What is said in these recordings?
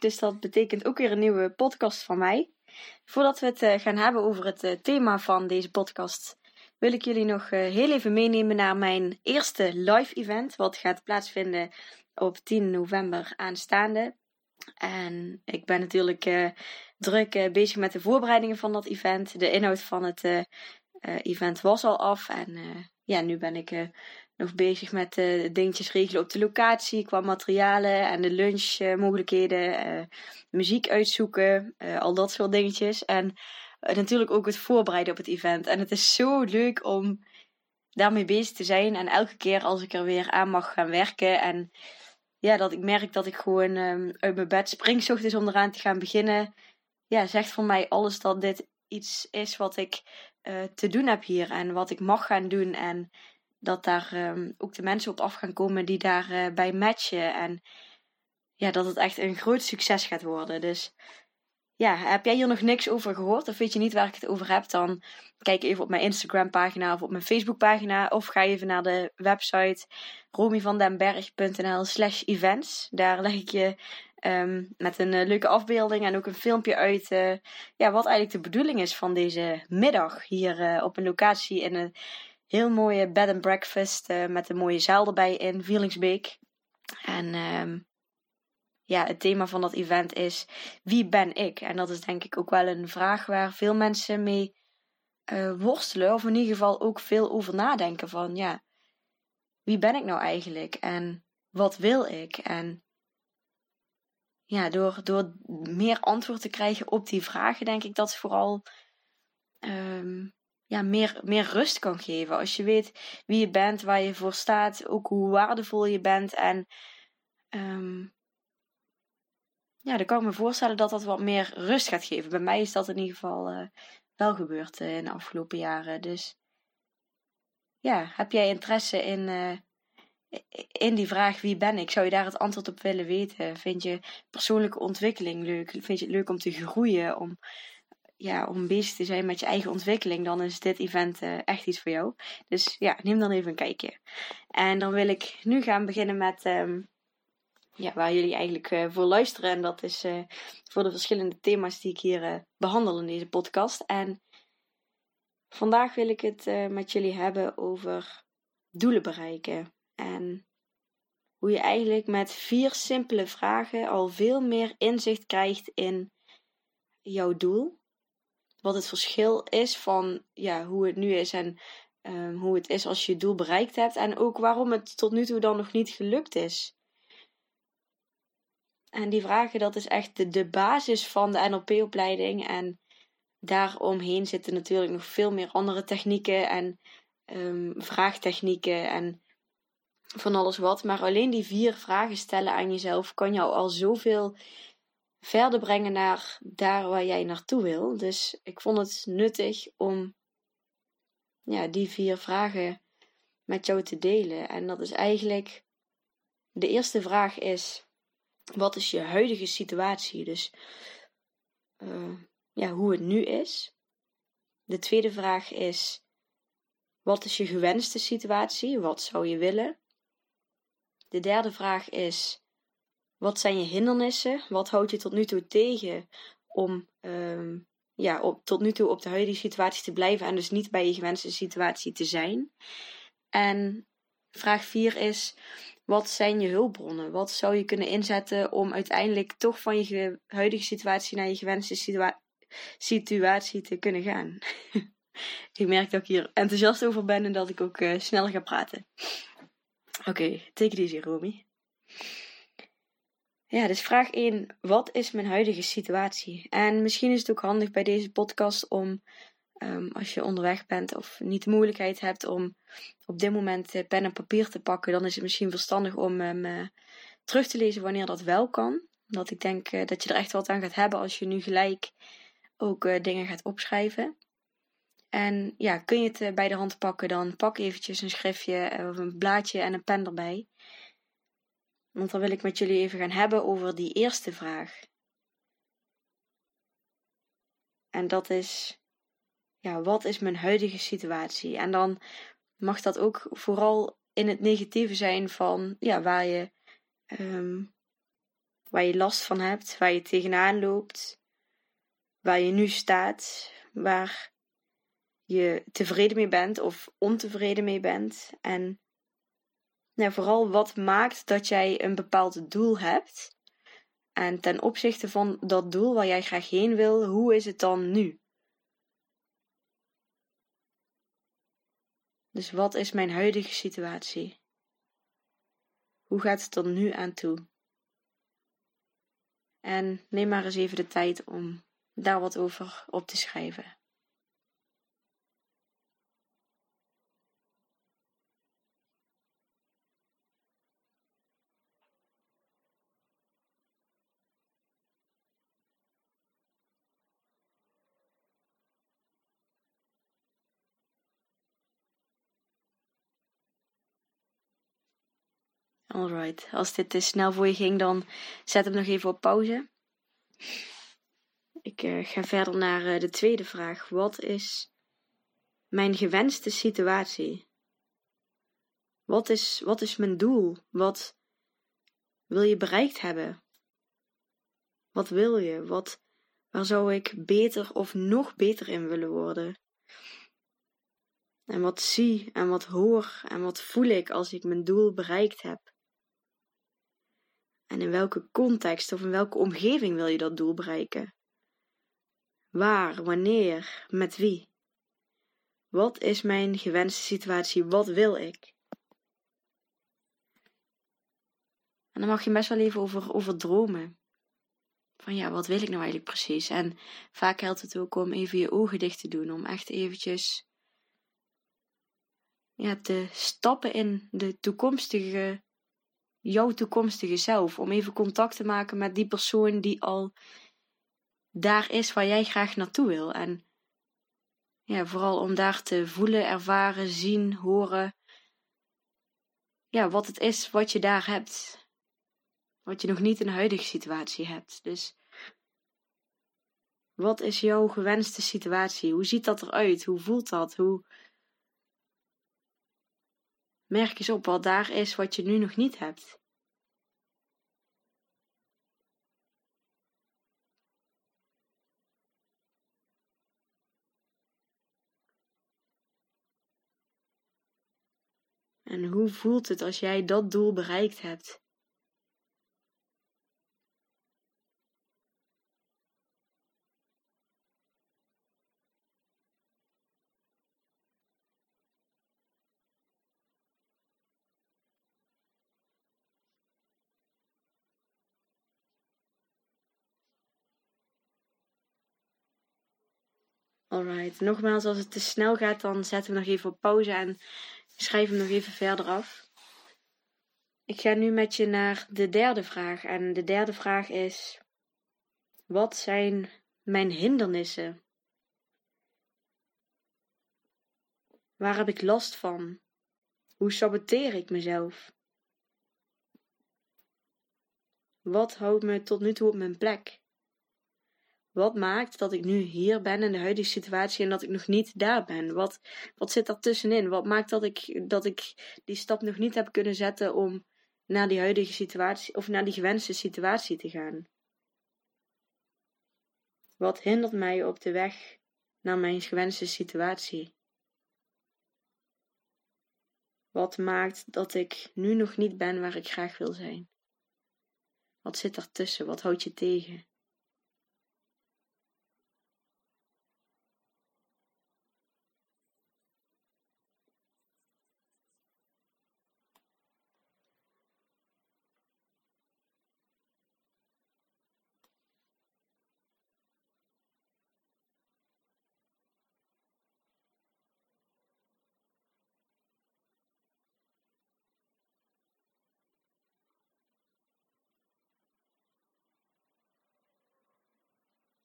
Dus dat betekent ook weer een nieuwe podcast van mij. Voordat we het eh, gaan hebben over het eh, thema van deze podcast, wil ik jullie nog eh, heel even meenemen naar mijn eerste live event, wat gaat plaatsvinden op 10 november aanstaande. En ik ben natuurlijk druk bezig met de voorbereidingen van dat event. De inhoud van het event was al af en ja, nu ben ik nog bezig met uh, dingetjes regelen op de locatie qua materialen en de lunchmogelijkheden, uh, muziek uitzoeken, al dat soort dingetjes. En natuurlijk ook het voorbereiden op het event. En het is zo leuk om daarmee bezig te zijn. En elke keer als ik er weer aan mag gaan werken en ja, dat ik merk dat ik gewoon um, uit mijn bed spring is om eraan te gaan beginnen. Ja, zegt voor mij alles dat dit iets is wat ik te doen heb hier en wat ik mag gaan doen. En dat daar um, ook de mensen op af gaan komen die daarbij uh, bij matchen. En ja, dat het echt een groot succes gaat worden. Dus ja, heb jij hier nog niks over gehoord? Of weet je niet waar ik het over heb? Dan kijk even op mijn Instagram pagina of op mijn Facebook pagina. Of ga even naar de website romyvandenberg.nl slash events. Daar leg ik je um, met een uh, leuke afbeelding en ook een filmpje uit. Uh, ja, wat eigenlijk de bedoeling is van deze middag hier op een locatie in een heel mooie bed and breakfast uh, met een mooie zaal erbij in Vielingsbeek. En um, ja, het thema van dat event is wie ben ik? En dat is denk ik ook wel een vraag waar veel mensen mee uh, worstelen. Of in ieder geval ook veel over nadenken van ja, wie ben ik nou eigenlijk? En wat wil ik? En ja, door, door meer antwoord te krijgen op die vragen, denk ik dat vooral ja, meer, meer rust kan geven. Als je weet wie je bent, waar je voor staat, ook hoe waardevol je bent. En um, ja, dan kan ik me voorstellen dat dat wat meer rust gaat geven. Bij mij is dat in ieder geval uh, wel gebeurd uh, in de afgelopen jaren. Dus ja, heb jij interesse in, uh, in die vraag wie ben ik? Zou je daar het antwoord op willen weten? Vind je persoonlijke ontwikkeling leuk? Vind je het leuk om te groeien? Om ja, om bezig te zijn met je eigen ontwikkeling, dan is dit event uh, echt iets voor jou. Dus ja, neem dan even een kijkje. En dan wil ik nu gaan beginnen met um, ja, waar jullie eigenlijk uh, voor luisteren. En dat is uh, voor de verschillende thema's die ik hier behandel in deze podcast. En vandaag wil ik het met jullie hebben over doelen bereiken. En hoe je eigenlijk met vier simpele vragen al veel meer inzicht krijgt in jouw doel wat het verschil is van ja, hoe het nu is en um, hoe het is als je je doel bereikt hebt. En ook waarom het tot nu toe dan nog niet gelukt is. En die vragen, dat is echt de, de basis van de NLP-opleiding. En daaromheen zitten natuurlijk nog veel meer andere technieken en um, vraagtechnieken en van alles wat. Maar alleen die vier vragen stellen aan jezelf kan jou al zoveel verder brengen naar daar waar jij naartoe wil. Dus ik vond het nuttig om ja, die vier vragen met jou te delen. En dat is eigenlijk de eerste vraag is: wat is je huidige situatie? Dus uh, ja, hoe het nu is. De tweede vraag is: wat is je gewenste situatie? Wat zou je willen? De derde vraag is: wat zijn je hindernissen? Wat houdt je tot nu toe tegen om um, ja, op, tot nu toe op de huidige situatie te blijven en dus niet bij je gewenste situatie te zijn? En vraag 4 is: wat zijn je hulpbronnen? Wat zou je kunnen inzetten om uiteindelijk toch van je huidige situatie naar je gewenste situa situatie te kunnen gaan? ik merk dat ik hier enthousiast over ben en dat ik ook uh, sneller ga praten. Oké, okay, take it easy, Romy. Ja, dus vraag 1. Wat is mijn huidige situatie? En misschien is het ook handig bij deze podcast om, ehm, als je onderweg bent of niet de moeilijkheid hebt om op dit moment uh, pen en papier te pakken, dan is het misschien verstandig om hem uh, terug te lezen wanneer dat wel kan. Omdat ik denk uh, dat je er echt wat aan gaat hebben als je nu gelijk ook dingen gaat opschrijven. En ja, kun je het bij de hand pakken, dan pak eventjes een schriftje of een blaadje en een pen erbij. Want dan wil ik met jullie even gaan hebben over die eerste vraag. En dat is, ja, wat is mijn huidige situatie? En dan mag dat ook vooral in het negatieve zijn van, ja, waar je, um, waar je last van hebt, waar je tegenaan loopt, waar je nu staat, waar je tevreden mee bent of ontevreden mee bent. En nou, vooral wat maakt dat jij een bepaald doel hebt. En ten opzichte van dat doel waar jij graag heen wil, hoe is het dan nu? Dus wat is mijn huidige situatie? Hoe gaat het er nu aan toe? En neem maar eens even de tijd om daar wat over op te schrijven. Alright, als dit te snel voor je ging, dan zet hem nog even op pauze. Ik uh, ga verder naar uh, de tweede vraag. Wat is mijn gewenste situatie? Wat is, wat is mijn doel? Wat wil je bereikt hebben? Wat wil je? Wat, waar zou ik beter of nog beter in willen worden? En wat zie en wat hoor en wat voel ik als ik mijn doel bereikt heb? En in welke context of in welke omgeving wil je dat doel bereiken? Waar, wanneer, met wie? Wat is mijn gewenste situatie? Wat wil ik? En dan mag je best wel even over, over dromen. Van ja, wat wil ik nou eigenlijk precies? En vaak helpt het ook om even je ogen dicht te doen. Om echt eventjes ja, te stappen in de toekomstige jouw toekomstige zelf. Om even contact te maken met die persoon die al daar is waar jij graag naartoe wil. En ja, vooral om daar te voelen, ervaren, zien, horen. Ja, wat het is wat je daar hebt. Wat je nog niet in de huidige situatie hebt. Dus wat is jouw gewenste situatie? Hoe ziet dat eruit? Hoe voelt dat? Hoe. Merk eens op wat daar is wat je nu nog niet hebt. En hoe voelt het als jij dat doel bereikt hebt? Alright, nogmaals, als het te snel gaat, dan zetten we nog even op pauze en schrijf hem nog even verder af. Ik ga nu met je naar de derde vraag. En de derde vraag is: Wat zijn mijn hindernissen? Waar heb ik last van? Hoe saboteer ik mezelf? Wat houdt me tot nu toe op mijn plek? Wat maakt dat ik nu hier ben in de huidige situatie en dat ik nog niet daar ben? Wat, wat zit er tussenin? Wat maakt dat ik, dat ik die stap nog niet heb kunnen zetten om naar die huidige situatie of naar die gewenste situatie te gaan? Wat hindert mij op de weg naar mijn gewenste situatie? Wat maakt dat ik nu nog niet ben waar ik graag wil zijn? Wat zit ertussen? Wat houdt je tegen?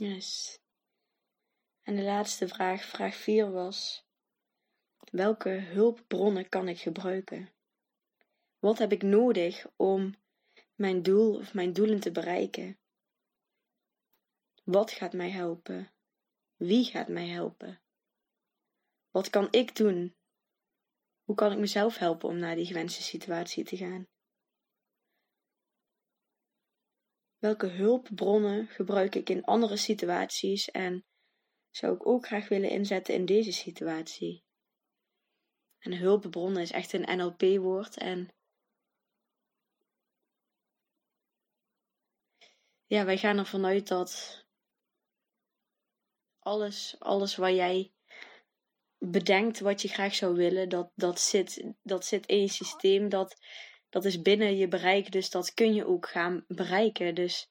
Yes. En de laatste vraag, vraag 4 was: welke hulpbronnen kan ik gebruiken? Wat heb ik nodig om mijn doel of mijn doelen te bereiken? Wat gaat mij helpen? Wie gaat mij helpen? Wat kan ik doen? Hoe kan ik mezelf helpen om naar die gewenste situatie te gaan? Welke hulpbronnen gebruik ik in andere situaties en zou ik ook graag willen inzetten in deze situatie? En hulpbronnen is echt een NLP-woord en ja, wij gaan ervan uit dat alles, alles waar jij bedenkt wat je graag zou willen, dat, dat, zit, dat zit in je systeem, dat, dat is binnen je bereik, dus dat kun je ook gaan bereiken. Dus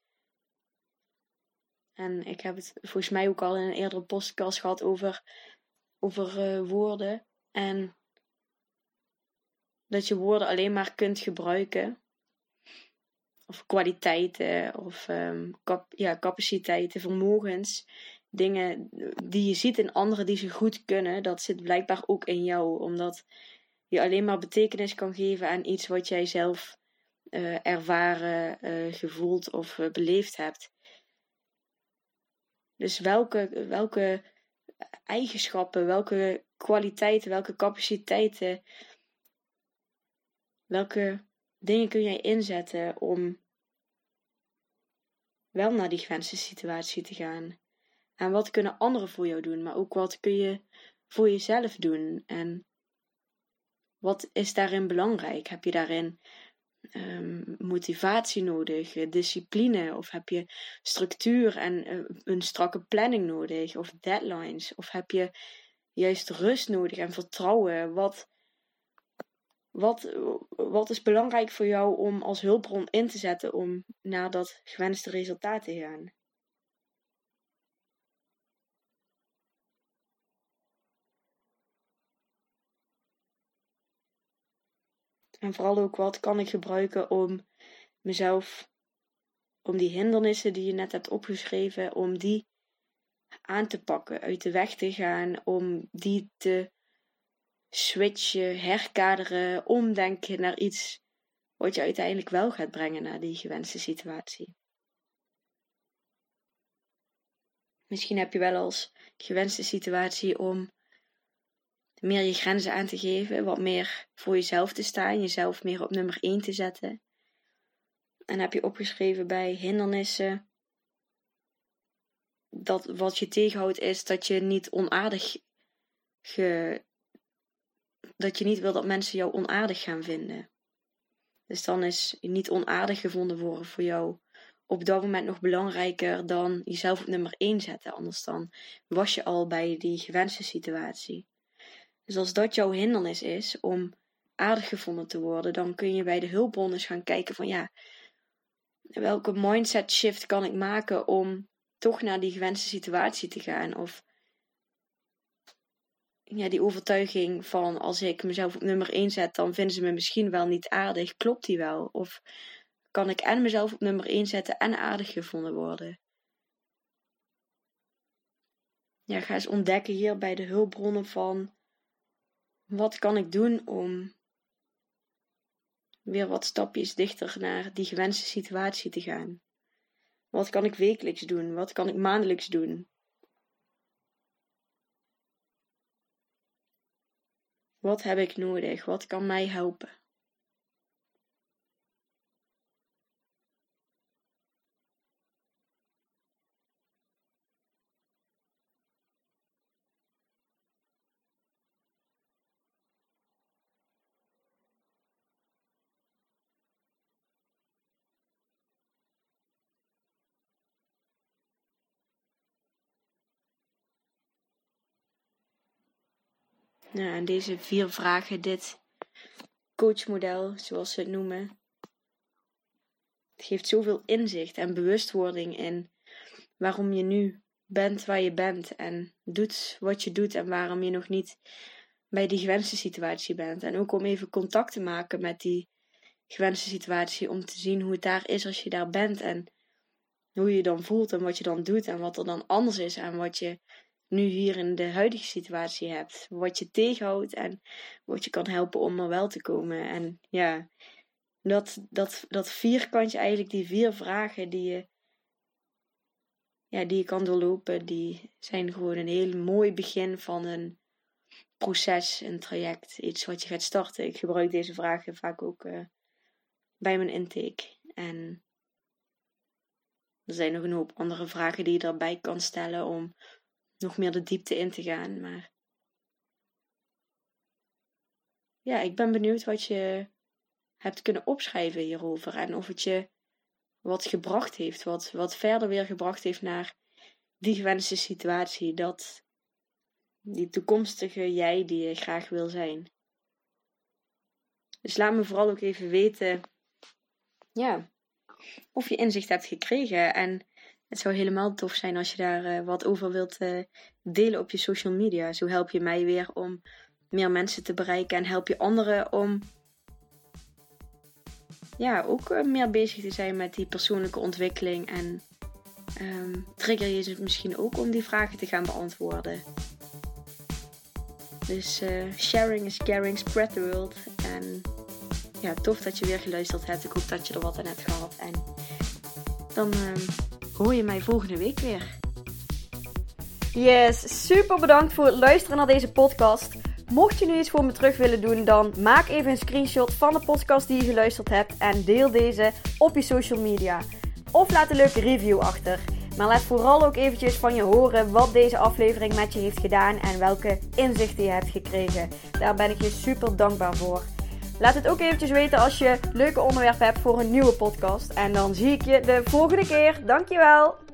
en ik heb het volgens mij ook al in een eerdere podcast gehad over, over uh, woorden. En dat je woorden alleen maar kunt gebruiken. Of kwaliteiten, of um, ja, capaciteiten, vermogens. Dingen die je ziet in anderen die ze goed kunnen, dat zit blijkbaar ook in jou. Omdat je alleen maar betekenis kan geven aan iets wat jij zelf uh, ervaren, uh, gevoeld of uh, beleefd hebt. Dus welke, welke eigenschappen, welke kwaliteiten, welke capaciteiten, welke dingen kun jij inzetten om wel naar die situatie te gaan? En wat kunnen anderen voor jou doen, maar ook wat kun je voor jezelf doen? En wat is daarin belangrijk? Heb je daarin um, motivatie nodig, eh, discipline? Of heb je structuur en uh, een strakke planning nodig? Of deadlines? Of heb je juist rust nodig en vertrouwen? Wat, wat, wat is belangrijk voor jou om als hulpbron in te zetten om naar dat gewenste resultaat te gaan? En vooral ook wat kan ik gebruiken om mezelf, om die hindernissen die je net hebt opgeschreven, om die aan te pakken, uit de weg te gaan, om die te switchen, herkaderen, omdenken naar iets wat je uiteindelijk wel gaat brengen naar die gewenste situatie. Misschien heb je wel als gewenste situatie om meer je grenzen aan te geven, wat meer voor jezelf te staan, jezelf meer op nummer 1 te zetten. En heb je opgeschreven bij hindernissen dat wat je tegenhoudt is dat je niet onaardig dat je niet wil dat mensen jou onaardig gaan vinden. Dus dan is niet onaardig gevonden worden voor jou op dat moment nog belangrijker dan jezelf op nummer 1 zetten. Anders dan was je al bij die gewenste situatie. Dus als dat jouw hindernis is om aardig gevonden te worden, dan kun je bij de hulpbronnen gaan kijken van ja, welke mindset shift kan ik maken om toch naar die gewenste situatie te gaan? Of ja, die overtuiging van als ik mezelf op nummer 1 zet, dan vinden ze me misschien wel niet aardig. Klopt die wel? Of kan ik en mezelf op nummer 1 zetten en aardig gevonden worden? Ja, ga eens ontdekken hier bij de hulpbronnen van wat kan ik doen om weer wat stapjes dichter naar die gewenste situatie te gaan? Wat kan ik wekelijks doen? Wat kan ik maandelijks doen? Wat heb ik nodig? Wat kan mij helpen? Nou, en deze vier vragen, dit coachmodel, zoals ze het noemen, het geeft zoveel inzicht en bewustwording in waarom je nu bent waar je bent en doet wat je doet en waarom je nog niet bij die gewenste situatie bent. En ook om even contact te maken met die gewenste situatie, om te zien hoe het daar is als je daar bent en hoe je dan voelt en wat je dan doet en wat er dan anders is en wat je nu hier in de huidige situatie hebt. Wat je tegenhoudt en wat je kan helpen om er wel te komen. En ja, dat, dat, dat vierkantje eigenlijk, die vier vragen die je, ja, die je kan doorlopen, die zijn gewoon een heel mooi begin van een proces, een traject, iets wat je gaat starten. Ik gebruik deze vragen vaak ook uh, bij mijn intake. En er zijn nog een hoop andere vragen die je daarbij kan stellen om nog meer de diepte in te gaan. Maar ja, ik ben benieuwd wat je hebt kunnen opschrijven hierover. En of het je wat gebracht heeft, wat, wat verder weer gebracht heeft naar die gewenste situatie. Dat die toekomstige jij die je graag wil zijn. Dus laat me vooral ook even weten, ja, of je inzicht hebt gekregen. En het zou helemaal tof zijn als je daar uh, wat over wilt uh, delen op je social media. Zo help je mij weer om meer mensen te bereiken en help je anderen om ja, ook uh, meer bezig te zijn met die persoonlijke ontwikkeling. En um, trigger je ze misschien ook om die vragen te gaan beantwoorden. Dus sharing is caring, spread the world. En ja, tof dat je weer geluisterd hebt. Ik hoop dat je er wat aan hebt gehad. En dan ehm, hoor je mij volgende week weer. Yes, super bedankt voor het luisteren naar deze podcast. Mocht je nu iets voor me terug willen doen, dan maak even een screenshot van de podcast die je geluisterd hebt en deel deze op je social media. Of laat een leuke review achter. Maar laat vooral ook eventjes van je horen wat deze aflevering met je heeft gedaan en welke inzichten je hebt gekregen. Daar ben ik je super dankbaar voor. Laat het ook eventjes weten als je leuke onderwerpen hebt voor een nieuwe podcast. En dan zie ik je de volgende keer. Dankjewel!